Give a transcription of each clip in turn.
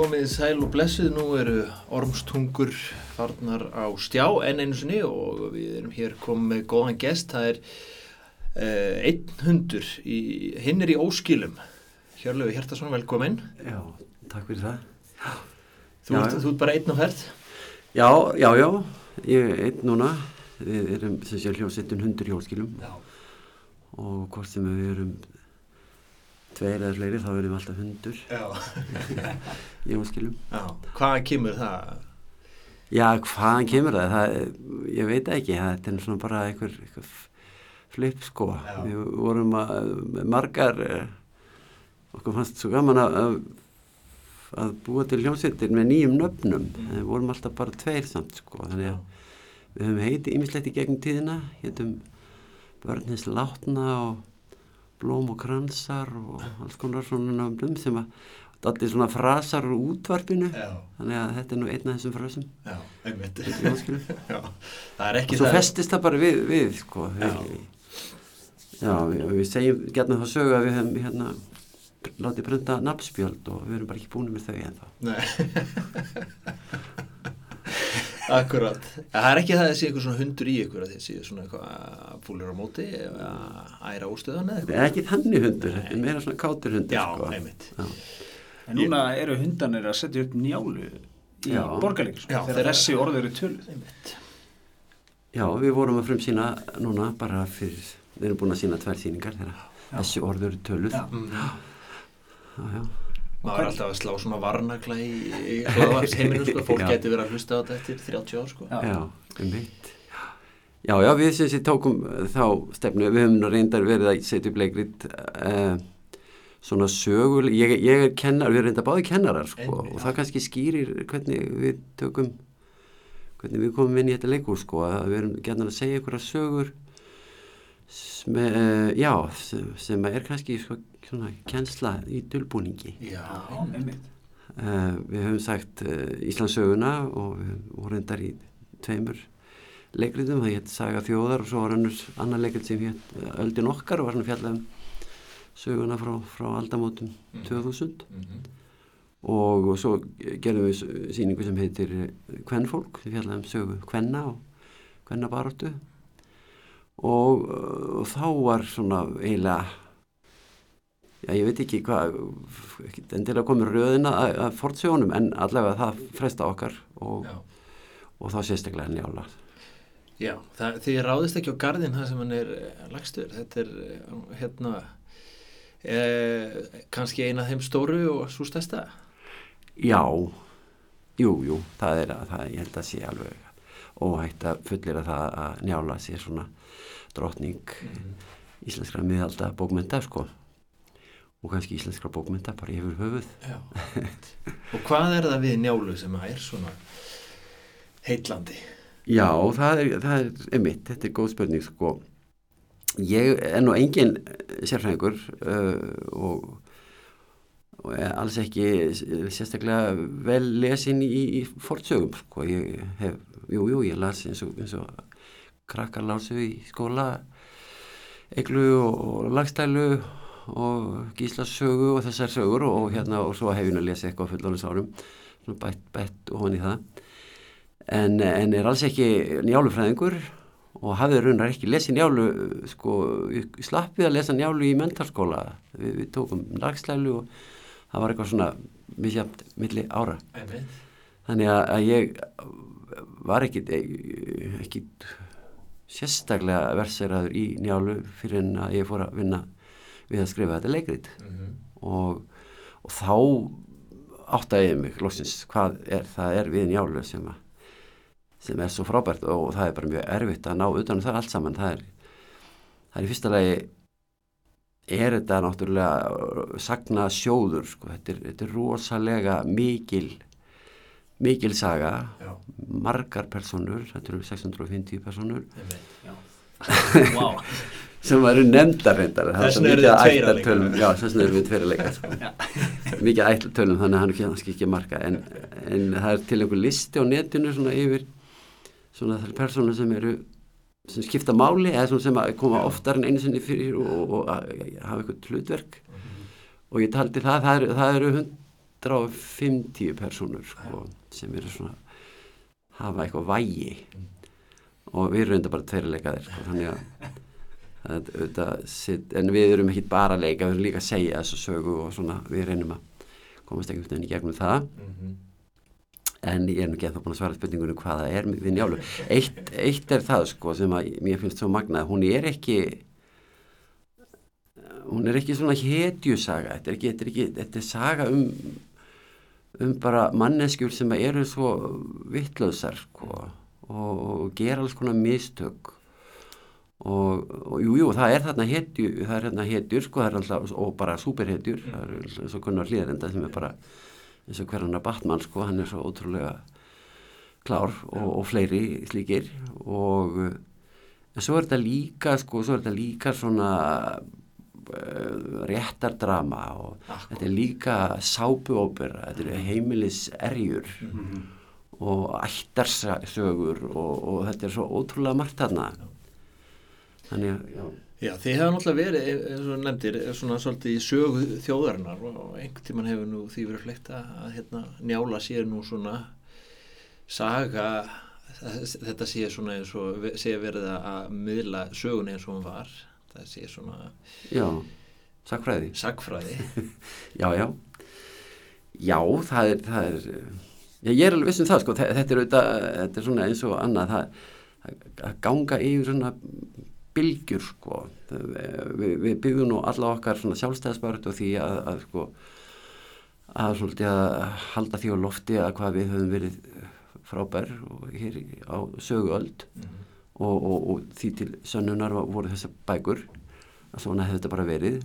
Já, komið sæl og blessuð, nú eru ormstungur farnar á stjá enn einu sinni og við erum hér komið með góðan gest, það er uh, einn hundur, í, hinn er í óskilum, Hjörlegu Hjertarsson, velkomin. Já, takk fyrir það. Þú, Já, ert, já. þú ert bara einn á ferð? Já, já, já, ég er einn núna, við erum sem sé hljómsveitin hundur í hólskilum Já. og hvort sem við erum tveir eða fleiri þá erum við alltaf hundur Já. í hólskilum. Já, hvaðan kemur það? Já, hvaðan kemur það? það? Ég veit ekki, það er svona bara einhver, einhver flip sko. Já. Við vorum að, margar, eh, okkur fannst svo gaman að, að búa til hljómsveitir með nýjum nöfnum Mm. við vorum alltaf bara tveir samt sko þannig að við höfum heiti ýmislegt í gegnum tíðina hétum börnins látna og blóm og kransar og alls konar svona nöfnum sem að allir svona frasar úr útvarpinu. Já, þannig að þetta er nú einn af þessum frasum. Já, einmitt. Já, er og svo festist það bara við, við sko við, já, við, við segjum gætna þá sögu að við höfum hérna látið prenta nafnspjöld og við erum bara ekki búin með þau ennþá. Nei. Akkurat. Það er ekki það að sé einhver svona hundur í ykkur að þið séu svona eitthvað fúlir á móti eða æra úrstöðan eða Það eitthvað. ekki þannig hundur, þetta er meira svona kátur hundur Já, sko. einmitt. Já. En núna eru hundanir að setja upp njálu í borgarleikur þegar þessi orð eru töluð. Einmitt. Já, við vorum að frum sína núna bara fyrir, við erum búin að sína tvær síningar þegar þessi orður eru töluð. Já. Já, já. Maður er alltaf að slá svona varnagla í, í hlaðvarps heiminu sko, fólk geti verið að hlusta á þetta eftir 30 ár sko. Já. Um mitt. Já, já, við sem sé tókum þá stefnu, við höfum nú reyndar verið að setja upp leikrit uh, svona sögul, ég, ég er kennar, við erum reynda báði kennarar sko Einmitt, og það kannski skýrir hvernig við tökum, hvernig við komum inn í þetta leikur sko, að við erum gætnar að segja einhverja sögur sem, uh, já, sem er kannski sko, svona kennsla í dulbúningi. Já, einmitt. Uh, við höfum sagt uh, Íslandsöguna og við vorum reyndar í tveimur leikritum, það hétt Saga þjóðar og svo var annars annar leikrit sem hétt uh, Öldin okkar og var svona fjallað um söguna frá, frá aldamótum Mm. 2000 Mhm. og, og svo gerðum við s- sýningu sem heitir Kvennfólk, sem fjallað um sögu Kvenna og Kvennabaráttu og, og þá var svona eiginlega Já, ég veit ekki hvað, endilega komur röðina að, að fortsjónum en allavega það fresta okkar og, og þá sérstaklega njála. Já, það, þið ráðist ekki á gardinn það sem hann er eh, lagstur. Þetta er eh, hérna eh, kannski eina af þeim stóru og svo stærsta. Já, jú, jú, það er að það, ég held að sé alveg óhægt að fullir að það að njála sé svona drottning Mhm. íslenskra miðalda bókmynda, sko. Og kannski íslenskra bókmynda bara yfir höfuð. Og hvað er það við njálu sem er svona heitlandi? Já, það er, það er einmitt, þetta er góð spurning sko. Ég er nú engin sérfræðingur uh, og, og er alls ekki sérstaklega vel lesin í, í fortsögum sko. Ég hef, jú, jú, ég las eins og, eins og krakkar lásu í skóla eiglu og, og lagstælu og gíslasögu og þessar sögur og, og hérna og svo hef ég nú lesið eitthvað á fullónus árum svona bætt, bætt og hann í það. En, en er alls ekki njálufræðingur og hafði raunar ekki lesið njálu sko, ég slapp við að lesa njálu í mentarskóla við, við tókum lagslælu og það var eitthvað svona misjafnt milli ára. Þannig að, að ég var ekki ekki sérstaklega verseraður í njálu fyrir en að ég fór að vinna við að skrifa þetta leikrit Mm og, og þá áttaði ég mig loksins hvað er, það er við njálu sem, að, sem er svo frábært og það er bara mjög erfitt að ná utan um það allt saman það er, það er í fyrsta lagi er þetta náttúrulega sagna sjóður sko. þetta, er, þetta er rosalega mikil mikil saga Já, margar personur, þetta eru 650 personur einmitt. Já. Sem eru nefndar reyndar það er Þess vegna eru mikið þið tveir að ættartölum leika. já, þess vegna erum við tveir að leika sko. mikið ættartölum þannig að hann er kannski ekki að marka. En, en það er til einhver listi á netinu svona yfir svona þessar personur sem eru sem skipta máli eða svona sem koma oftar en einu sinni fyrir og, og, hafa eitthvað hlutverk. Og ég taldi það, það eru, það eru hund, 150 personur sko, sem eru svona hafa eitthvað vægi. Og við erum reynda bara tveiri leikaðir sko, þannig að Það, auðvitað, sitt, en við erum ekki bara að leika, við erum líka að segja þessu sögu og svona, við reynum að komast einhvern veginn í gegnum það Mhm. en ég er nú ekki að það búin að svara spurningunum hvað það er við njálu. Eitt, eitt er það sko sem að mér finnst svo magnað, hún er ekki hún er ekki svona hetjusaga, þetta er ekki, þetta er ekki, þetta er saga um um bara manneskjur sem eru svo vittlausar sko og, og gera alls konar mistök og, og jú, jú, það er þarna hetju, það er þarna hetjur sko, það er alltaf, og bara superhetjur, það er eins og kunnar hlýðarenda sem er bara eins og hverjana Batman sko, hann er svo ótrúlega klár og, og fleiri slíkir. Og en svo er þetta líka sko, svo er þetta líka svona uh, réttardrama og þetta er líka sápuópera, þetta er heimilis erjur og ættarsögur og, og þetta er svo ótrúlega margt þarna þannig að já, Já, þið hefur náttúrulega verið, eins og nefndir, svona svolítið í sögu þjóðarinnar og einhvern tíman hefur nú því verið fleikt að hérna, njála sér nú svona saga, þetta sé svona eins og sé verið að miðla sögunni eins og hún var, það sé svona já sakfræði, sagfræði. já, já. Já, það er, það er já, ég er alveg viss um það sko, þe- þetta er, þetta er svona eins og annað. Það, að ganga yfir svona bylgjur sko. Við, við byggjum nú alla okkar svona sjálfstæðsbart og því að, að sko að svolítið að halda því á lofti að hvað við höfum verið frábær og hér á söguöld. Og, og, og því til sönnunar voru þessar bækur. Að svona hefði þetta bara verið.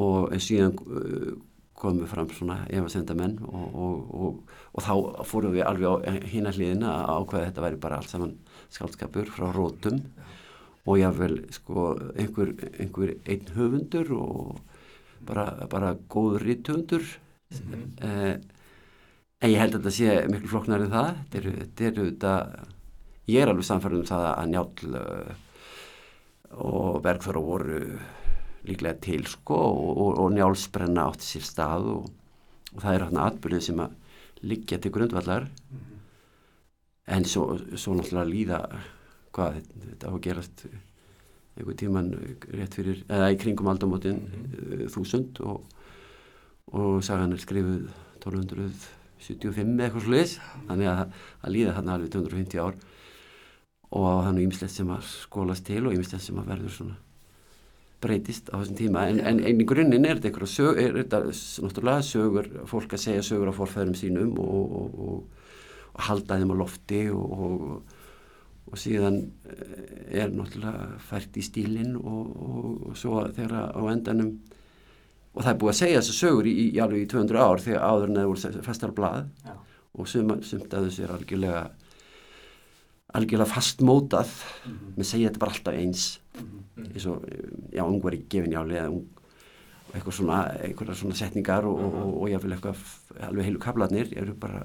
Og síðan uh, komu fram svona efasendamenn og, og, og, og þá fórum við alveg á hina hliðina að ákveða þetta væri bara allt saman skaldskapur frá rótum og jáfnvel sko einhver, einhver einn höfundur og bara, bara góður ríthöfundur eh, en ég held að þetta sé miklu flokknar en það. Þetta eru, þetta ég er alveg samfærið um það að njál uh, og Bergþóra voru líklega til sko og, og, og njálsbrenna átti sér stað og, og það er hérna atbyrðið sem að liggja til grundvallar. En svo, svo náttúrulega líða hvað þetta, á að gerast einhver tíman rétt fyrir eða í kringum aldamótin mm þúsund og, og sagan er skrifuð 1275 eða eitthvað sluðis þannig að það líða þarna alveg 250 ár. Og þannig ýmislegt sem að skólast til og ýmislegt sem að verður svona breytist á þessum tíma. En, en, en í grunninn er þetta einhverja sög, er þetta náttúrulega sögur, fólk að segja sögur á forfæðurum sínum og, og, og, og halda þeim á lofti og, og, síðan eh, er náttúrulega fært í stílinn og, og, og svo þegar á endanum og það er búið að segja þessu sögur í, í alveg í 200 ár þegar áður voru festar blað. Já. og sum, sumt að þessu er algjörlega algjörlega fastmótað. Menn segja þetta bara alltaf eins. Eins og, já, ung var ekki gefin jáli eða ung eitthvað svona, einhverja svona setningar og, og, og, og jáfnvel eitthvað f- alveg heilu kablarnir eru bara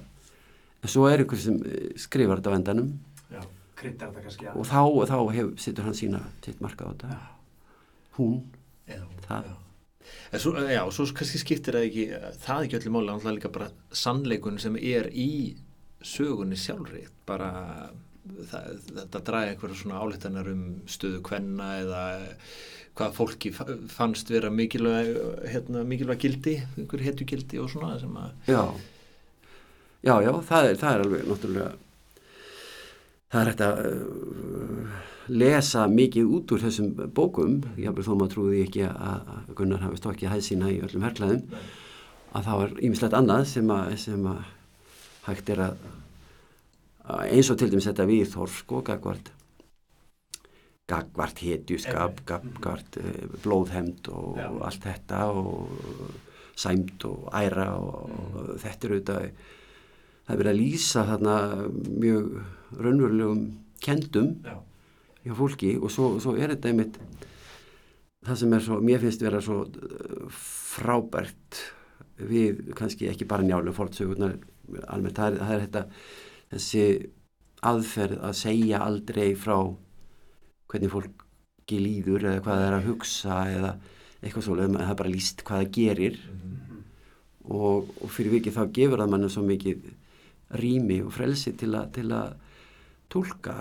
en svo er einhver sem eh, skrifar þetta á endanum. Já. Kryddar þetta kannski og þá, þá hef, setur hann sína sitt marka á þetta. Hún, Já, það. já. En svo, já, svo kannski skiptir það ekki, það ekki öllu máli, náttúrulega líka bara sannleikun sem er í sögunni sjálfri, bara það, þetta draga einhverja svona álítanar um stöðu kvenna eða hvað fólki fa- fannst vera mikilvæg, hérna, mikilvæg gildi, einhver hetju gildi og svona sem að, já. Já, já, það er, það er alveg náttúrulega það er þetta uh, lesa mikið út úr þessum bókum jáfnvel þó maður trúði ekki að, Gunnar hafi stokkið hæð sína í öllum herklæðum að það var ýmislegt annað sem að, sem að hægt er að, að eins og til dæmis þetta viðþorf sko, gagvart gagvart hetjuskap gagvart uh, blóðhemd og, Já. og allt þetta og sæmd og æra og, og þetta er auðvitað það er verið að lýsa þarna mjög raunverulegum kendum já, hjá fólki og svo, svo er þetta einmitt það sem er svo, mér finnst vera svo uh, frábært við kannski ekki bara njálu fórtsögurnar almennt, það er, það er þetta þessi aðferð að segja aldrei frá hvernig fólki líður eða hvað það er að hugsa eða eitthvað en það er bara líst hvað það gerir. Og, og fyrir vikið þá gefur það manni svo mikið rými og frelsi til, að tólka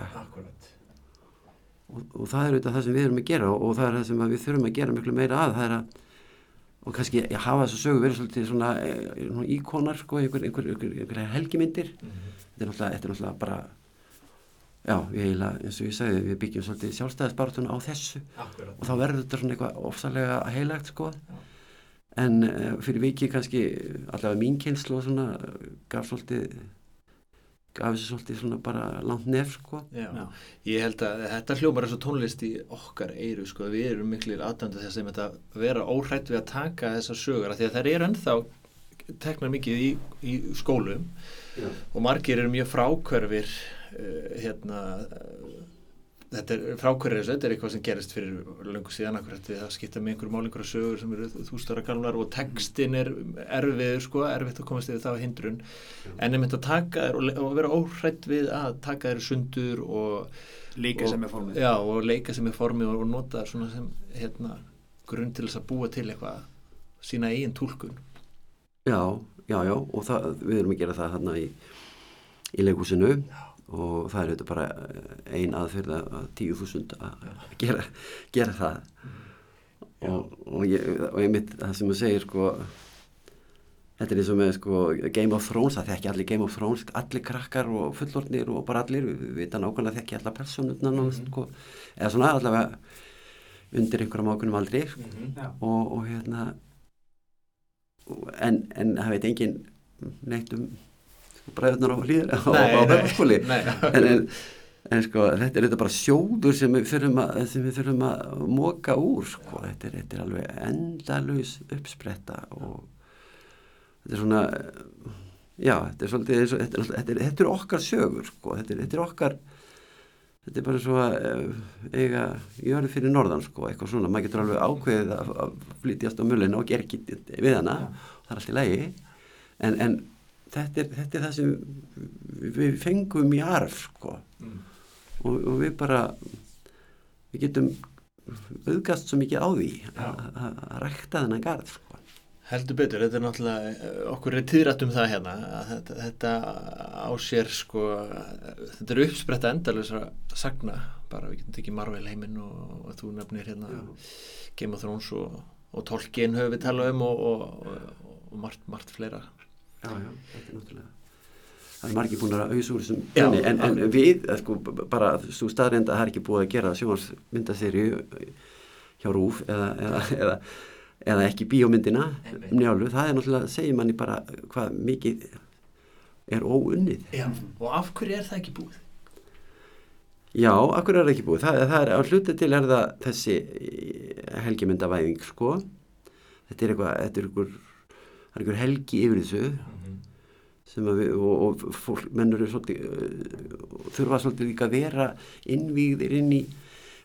og, og það er auðvitað það sem við erum að gera og, og það er það sem við þurfum að gera miklu meira að það er að og kannski að hafa þess að sögu verið svolítið svona, eh, svona íkonar sko, einhver, einhver, einhver, einhver helgimyndir. Þetta er þetta er náttúrulega bara já, við eiginlega, eins og ég sagði við byggjum svolítið sjálfstæðisbartuna á þessu. Akkurat. og þá verður þetta svona eitthvað ofsalega heilagt sko. En uh, fyrir vikið kannski allavega mín kynslu og svona gaf svolítið gaf þessu svolítið svona bara langt nef sko Já. Já. ég held að þetta hljómar eins og tónlist í okkar eiru sko, við erum miklir aðdöndu þess að vera óhrætt við að taka þessar sögur af því að þær eru ennþá teknar mikið í, í skólum Já. og margir eru mjög frákverfir uh, hérna uh, þetta er þessu, þetta er eitthvað sem gerist fyrir löngu síðan akkurat við það skipta með einhverjum málingur sögur sem eru þústára gamlar og textin er erfiður sko, erfitt að komast yfir það á hindrun. En einmitt að taka þér og, og vera óhrætt við að taka þér sundur og Líka og, sem er formið. já, og leika sem er formið og, og nota svona sem hérna, grunn til þess að búa til eitthvað sína eigin túlkun. Já, já, já, og það, við erum að gera það hérna í, í leikhúsinu og það er auðvitað bara ein aðferð að tíu þúsund að gera, gera það. Og, og, ég, og ég mitt það sem þú segir sko þetta er eins og með sko Game of Thrones það þekki allir Game of Thrones, allir krakkar og fullornir og bara allir, við vita nákvæmlega þekki allar personutna mm sko, eða svona allavega undir einhverjum ákveðnum aldrei sko. Já. og, og hérna en, en það veit engin neitt um bræðunar á hlýðar á, á nei, en, en, en sko þetta er þetta bara sjóður sem við þurfum að, sem við þurfum að móka úr sko, þetta er, þetta er alveg endalaus uppspretta og þetta er svona já, þetta er svolítið þetta er, þetta er, þetta er okkar sögur sko, þetta er, þetta er okkar þetta er bara svo að eh, eiga jörðu fyrir norðan sko, eitthvað svona, maður getur alveg ákveðið að, flytjast á mullina og ekki við hana, það er allt í lagi. En, en þetta, er, þetta er það sem við- fengum í arf sko Mm. og, og við bara við getum auðgast svo mikið á því að að- að rækta þennan garð sko. heldur betur, þetta er náttúrulega eh, okkur er tíðrætt um það hérna að þetta, þetta á sér sko þetta er uppspretta endalösa sagna, bara við getum tekið Marvel heiminn og, og þú nefnir hérna Game of Thrones og, og Tolkien höfum við talað um og, og, og, og margt, margt fleira já, já, þetta er náttúrulega það er margir búin að auðs úr þessum Já, penni, en, en við, eh, sko, bara svo staðrend að það er ekki búið að gera sjónvarsmyndaserju hjá Rúf eða, eða, eða, eða ekki bíómyndina njálu, það er náttúrulega, segir manni bara hvað mikið er óunnið Já. og af hverju er það ekki búið? Já, akkur er það ekki búið. Það, það er á hluti til er það þessi helgimyndavæðing, sko. Þetta er eitthvað, þetta er einhver, það er einhver helgi yfir þessu sem að við, og, og fólk, mennur er svolítið, uh, þurfa svolítið líka að vera innvíðir inn í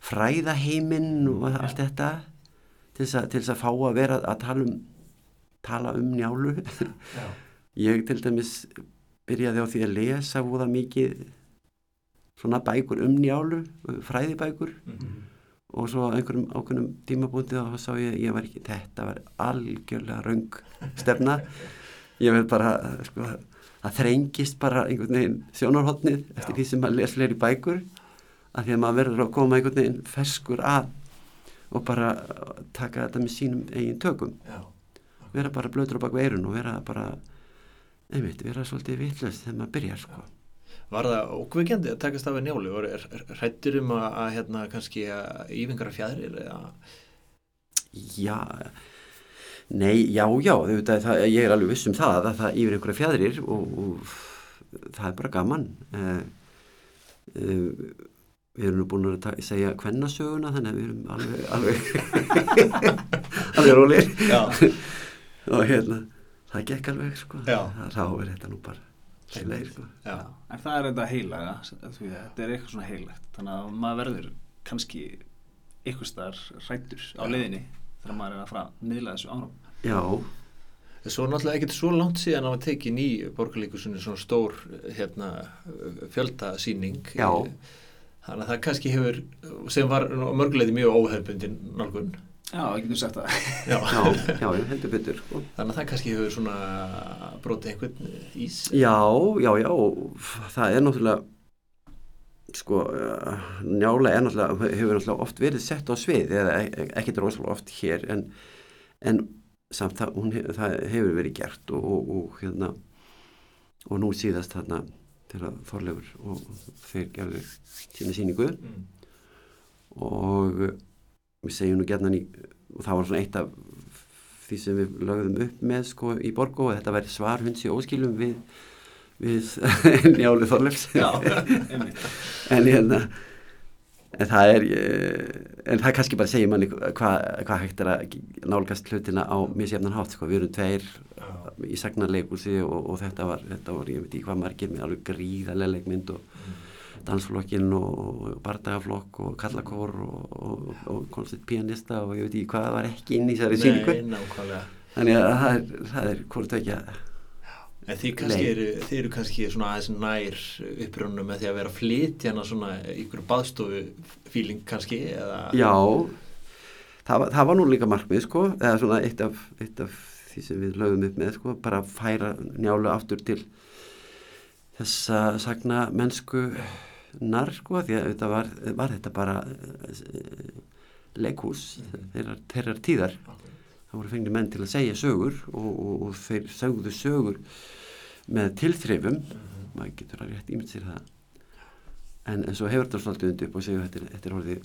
fræðaheiminn og allt þetta til þess að, til þess að fá að vera að tala um, tala um njálu. Já. Ég til dæmis byrjaði á því að lesa voða mikið svona bækur um njálu, fræðibækur og svo á einhverjum ákveðnum tímabúndi þá sá ég, ég var ekki, þetta var algjörlega röng stefna. Ég verð bara, sko það þrengist bara einhvern veginn sjónarhóttnið eftir því sem maður les fleiri bækur að því að maður verður að koma einhvern veginn ferskur að og bara taka þetta með sínum eigin tökum. Já. vera bara blöður á baku eirun og vera bara einmitt, vera svolítið vitlaust þegar maður byrjar sko Var það ókveikjandi að takast af að njálu? Og er, er hrættur um að, að hérna kannski að ífingra fjæðrir eða? Já, nei, já, já, þetta, það, ég er alveg viss um það að það yfir einhverja fjæðrir og, og það er bara gaman. Uh, uh, við erum nú búin að ta- segja kvennasöguna þannig að við erum alveg, alveg, alveg rólir og hérna, það gekk alveg, sko. Það ráður þetta nú bara, leiðileg, sko. Já. En það er þetta heilaga, þetta er eitthvað svona heilagt. Þannig að maður verður kannski eitthvað staðar hrættur á Já. leiðinni þegar maður er að fara að miðla þessu áram. Já, Svo náttúrulega ekkert svo langt síðan að maður tekið ný borgarleikursunni svona stór hérna, fjöldasýning. Já. Þannig að það kannski hefur, sem var mörguleiti mjög óhefbundin nálgun, Já, ég getur sagt það. Já. já, já, heldur betur sko. Þannig að það kannski hefur svona brotið einhvern ís. Já, já, já, og það er náttúrulega sko, uh, njála er náttúrulega hefur náttúrulega oft verið sett á svið eða e- ekkert rosalega oft hér en, en samt það, hún, það hefur verið gert og, og, og hérna og nú síðast þarna þegar Þorleifur og þeir gerðu sína síningu Mm. og við segjum nú gerðan í og það var svona eitt af því sem við lögðum upp með sko í Borgó að þetta væri svar hunds í óskilum við, við njálu Þorleifs. En hérna en það er en það kannski bara segja manni hvað hva hægt er að nálgast hlutina á misjafnan hátt sko, við erum tveir í sagnarleikursi og, og þetta var, þetta var, ég veit ekki hvað margir með alveg gríðarlega leikmynd og dansflokkin og, bardagaflokk og kallakór og, og, og konsert pianista og ég veit ekki hvað var ekki inn í þessari síningu þannig að það er, það er hvort ekki að En þið eru, þið eru kannski svona aðeins nær upprönnum með því að vera að flytja hana svona ykkur baðstofu fíling kannski eða? Já, það var, það var nú líka markmið sko, eða svona eitt af, eitt af því sem við lögum upp með sko, bara að færa njálu aftur til þessa sagna mennsku nar sko, því að þetta var, var þetta bara uh, leikhús þeirrar, þeirrar tíðar. Það voru fengni menn til að segja sögur og, og, og þeir sögðu sögur með tilþrifum. Maður getur að rétt ímynd sér það. En, en svo hefur þetta svolítið undir upp og segjum þetta, þetta er orðið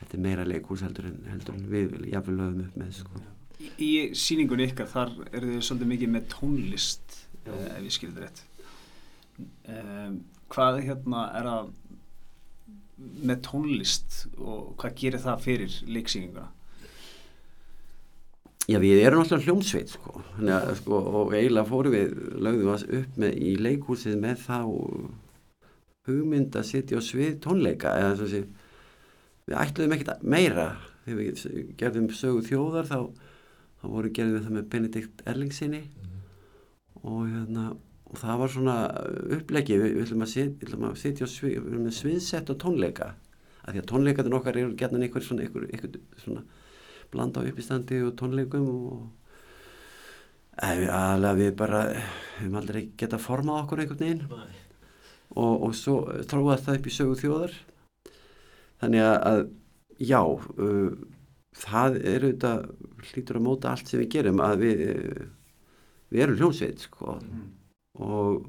þetta er meira leikhús heldur en, heldur en við jafnvel lögum upp með sko. Í, í síningunni ykkar, þar eru þið svolítið mikið með tónlist, uh, ef ég skilði rétt. Um, hvað hérna er að með tónlist og hvað gerir það fyrir leiksýninguna? Já, við erum alltaf hljómsveit sko. Þannig að, sko, og eiginlega fórum við lögðum við upp með, í leikhúsið með þá hugmynd að sitja á svið tónleika eða svo sé við ætluðum ekkert meira þegar við gerðum sögu þjóðar þá, þá voru gerðum við það með Benedikt Erlingsinni og hérna og það var svona upplegi við, við ætlum að sitja á svið við erum með sviðsett og tónleika. Af því að tónleikatin okkar eru gerðan einhver svona, einhver, einhver svona blanda á uppistandi og tónleikum og aðalega við bara við höfum aldrei geta formað okkur einhvern veginn. Og, og svo tróðast það upp í sögu þjóðar. Þannig að, já uh, það er auðvitað hlýtur að móta allt sem við gerum að við uh, við erum hljómsveit sko og,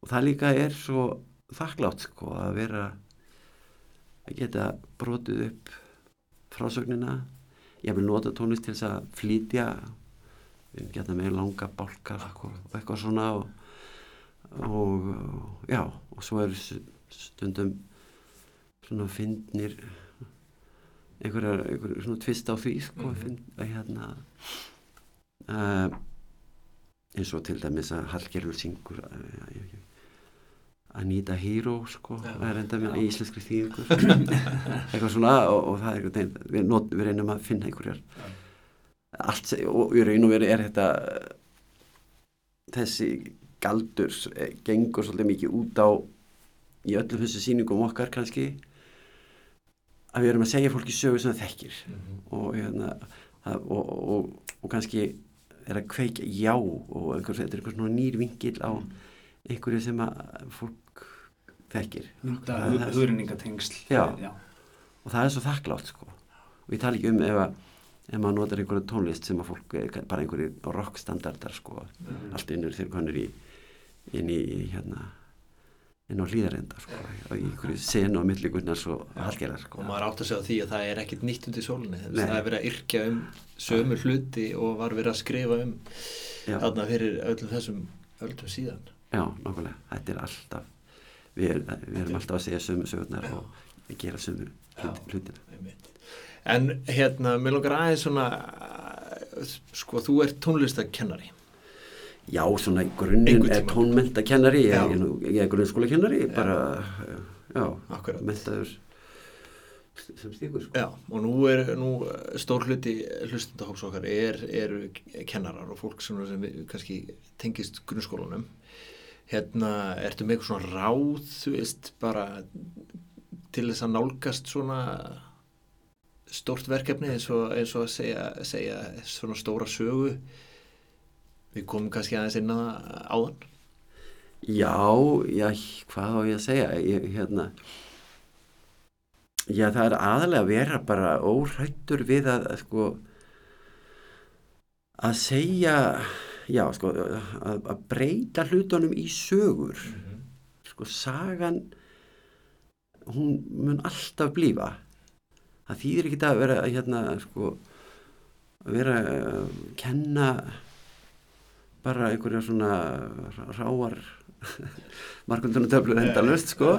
og það líka er svo þakklátt sko að vera að geta brotið upp frásögnina. Ég vil nota tónlist til þess að flytja við geta með langa bálkar og eitthvað svona og, og já og svo eru s- stundum svona fyndnir einhverjar, einhverjar svona tvist á því sko, mm að hérna uh, eins og til dæmis að Hallgerður syngur uh, Anita Hero sko, Já. það er enda með íslenskri þýðingu. Eitthvað svona og, og það er einhvern veginn, við, við reynum að finna einhverjar. Allt, og raun og veru er þetta þessi galdur eh, gengur svolítið mikið út á í öllum þessu sýningum okkar kannski að við erum að segja fólki sögu sem það þekkir. Og, hérna, það, og, og, og kannski er að kveikja já og einhver, þetta er einhver svona nýr vingil á einhverju sem að fólk þekkir. Er-. Já. og það er svo þakklátt sko. Og ég tala ekki um ef að ef maður notar einhverju tónlist sem að fólk er bara einhverju rockstandardar sko. Allt innur þegar konur í inn í hérna inn á hlýðarenda sko og í einhverju senu á milligurnar svo halgerar sko. Og maður átt að segja því að það er ekkert nýtt undir sólinni Nei. það er verið að yrkja um sömu hluti og var verið að skrifa um já, þarna fyrir öllum þessum öllum síðan. Já, nákvæmlega, þetta er alltaf við, er, við erum alltaf að segja sömu sögurnar og gera sömu hlut, hlutina. En hérna, mér langar aðeins svona, sko, þú ert tónlistakennari. Já, svona Einhvern er tímann. tónmentakennari, ég, ég, er grunnskólakennari, bara, já, mentaður sem stíkur, sko. Já, og nú er nú stór hluti hlustundahóps okkar er, eru kennarar og fólk sem, sem kannski tengist grunnskólanum. Hérna, ertu með eitthvað svona ráð, þú veist, bara til þess að nálgast svona stort verkefni eins og, eins og að segja, segja svona stóra sögu við komum kannski aðeins inn að áðan. Já, já, hvað á ég að segja? Ég, hérna já, það er aðalega að vera bara óhrættur við að, að sko að segja já, sko að, að breyta hlutunum í sögur. Sko, sagan hún mun alltaf blífa. Það þýðir ekki að vera hérna, sko að vera að kenna bara einhverja svona ráar markvöldunartöflur endalust sko.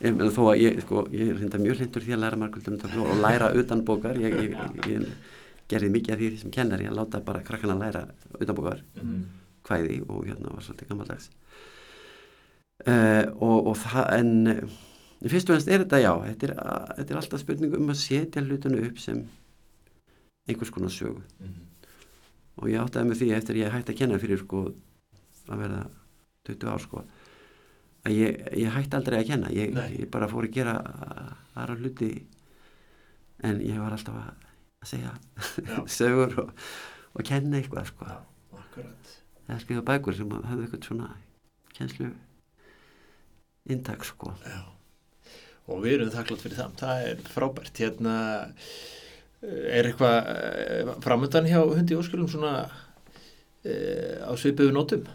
meina þó að ég, sko, ég er hinda mjög hlindur því að læra markvöldunartöflur og læra utan bókar. Ég, ég, ég gerði mikið af því sem kennar ég láta bara krakkana læra utan bókar hvæði og hérna var svolítið gammaldags uh, og, og það en uh, fyrst og ennst er þetta já þetta er, þetta er alltaf spurning um að setja hlutinu upp sem einhvers konar sögu og ég áttaði með því eftir ég hætti að kenna fyrir sko að verða 20 ár sko að ég, ég hætti aldrei að kenna. Ég, ég bara fór að gera aðra hluti en ég var alltaf að, að segja sögur og, og kenna eitthvað sko. Eða skrifa bækur sem hafði eitthvað svona kennslu intak sko. Já. og við erum þakklátt fyrir það. Það er frábært. Hérna er eitthvað framöndan hjá hundi óskulum svona e, á svipuðu nótum?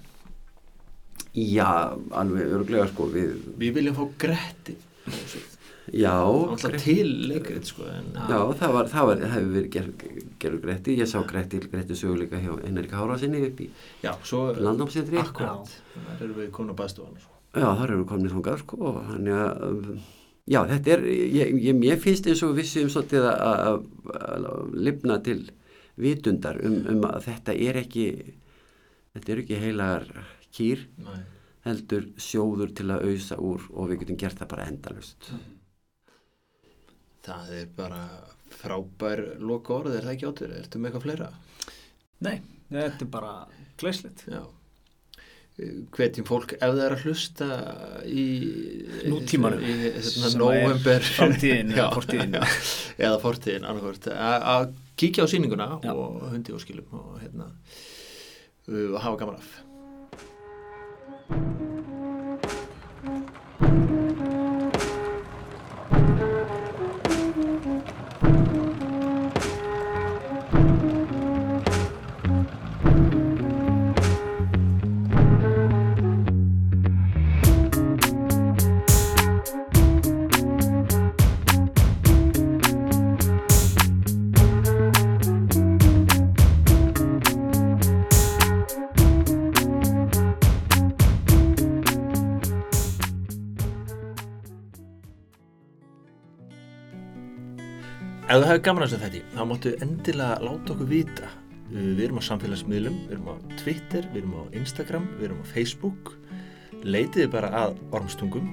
Já, alveg örglega sko við, við viljum fá Gretti. Já, alltaf til leikrið sko en, já það var, það var, hefur verið gerð ger, Gretti, ég sá Gretti, Gretti söguleika hjá Einarika Hárasinni upp í já, svo landnámsýndri akkurat, þar erum við konu baðstofan Já, þar eru komin þangað sko og þannig að um, já, þetta er, ég, ég, mér finnst eins og við séum svolítið að, að, að lifna til vitundar um, um að þetta er ekki þetta er ekki heilagar kýr Nei. heldur sjóður til að auðsa úr og við getum gert það bara endalust það er bara frábær loka orð, er það ekki áttur ertu með eitthvað fleira? Nei, þetta er bara glæslegt. Já hvetjum fólk ef það er að hlusta í Nútímanum. í hérna, Sem er november framtíðin eða Já, fortíðin. eða fortíðin að kíkja á sýninguna Já. og hundi og skilum og hérna uh, hafa gaman af Þú hefur gaman að þessu þetta, þá máttu endilega láta okkur vita. Við erum á samfélagsmiðlum, við erum á Twitter, við erum á Instagram, við erum á Facebook. Leitiði bara að ormstungum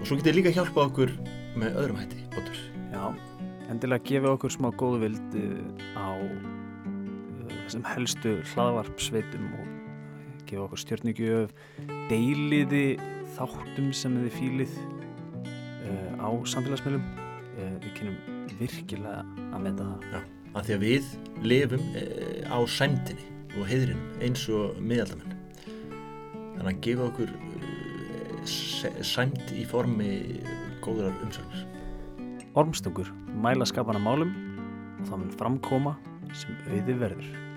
og svo getið líka hjálpa okkur með öðrum hætti, Otur. Já, endilega gefa okkur smá góðu vild uh, á uh, þessum helstu hlaðvarpsveitum og gefa okkur stjörnugjöf, deiliði þáttum sem þið fílið uh, á samfélagsmiðlum. Við kynum virkilega að meta það. Af því að við lifum eh, á sæmdini og heiðrinum eins og miðaldamenn. Þannig að gefa okkur eh, sæmd í formi góðrar umsögnar. Ormstungur mæla skapana málum og það mun framkoma sem auði verður.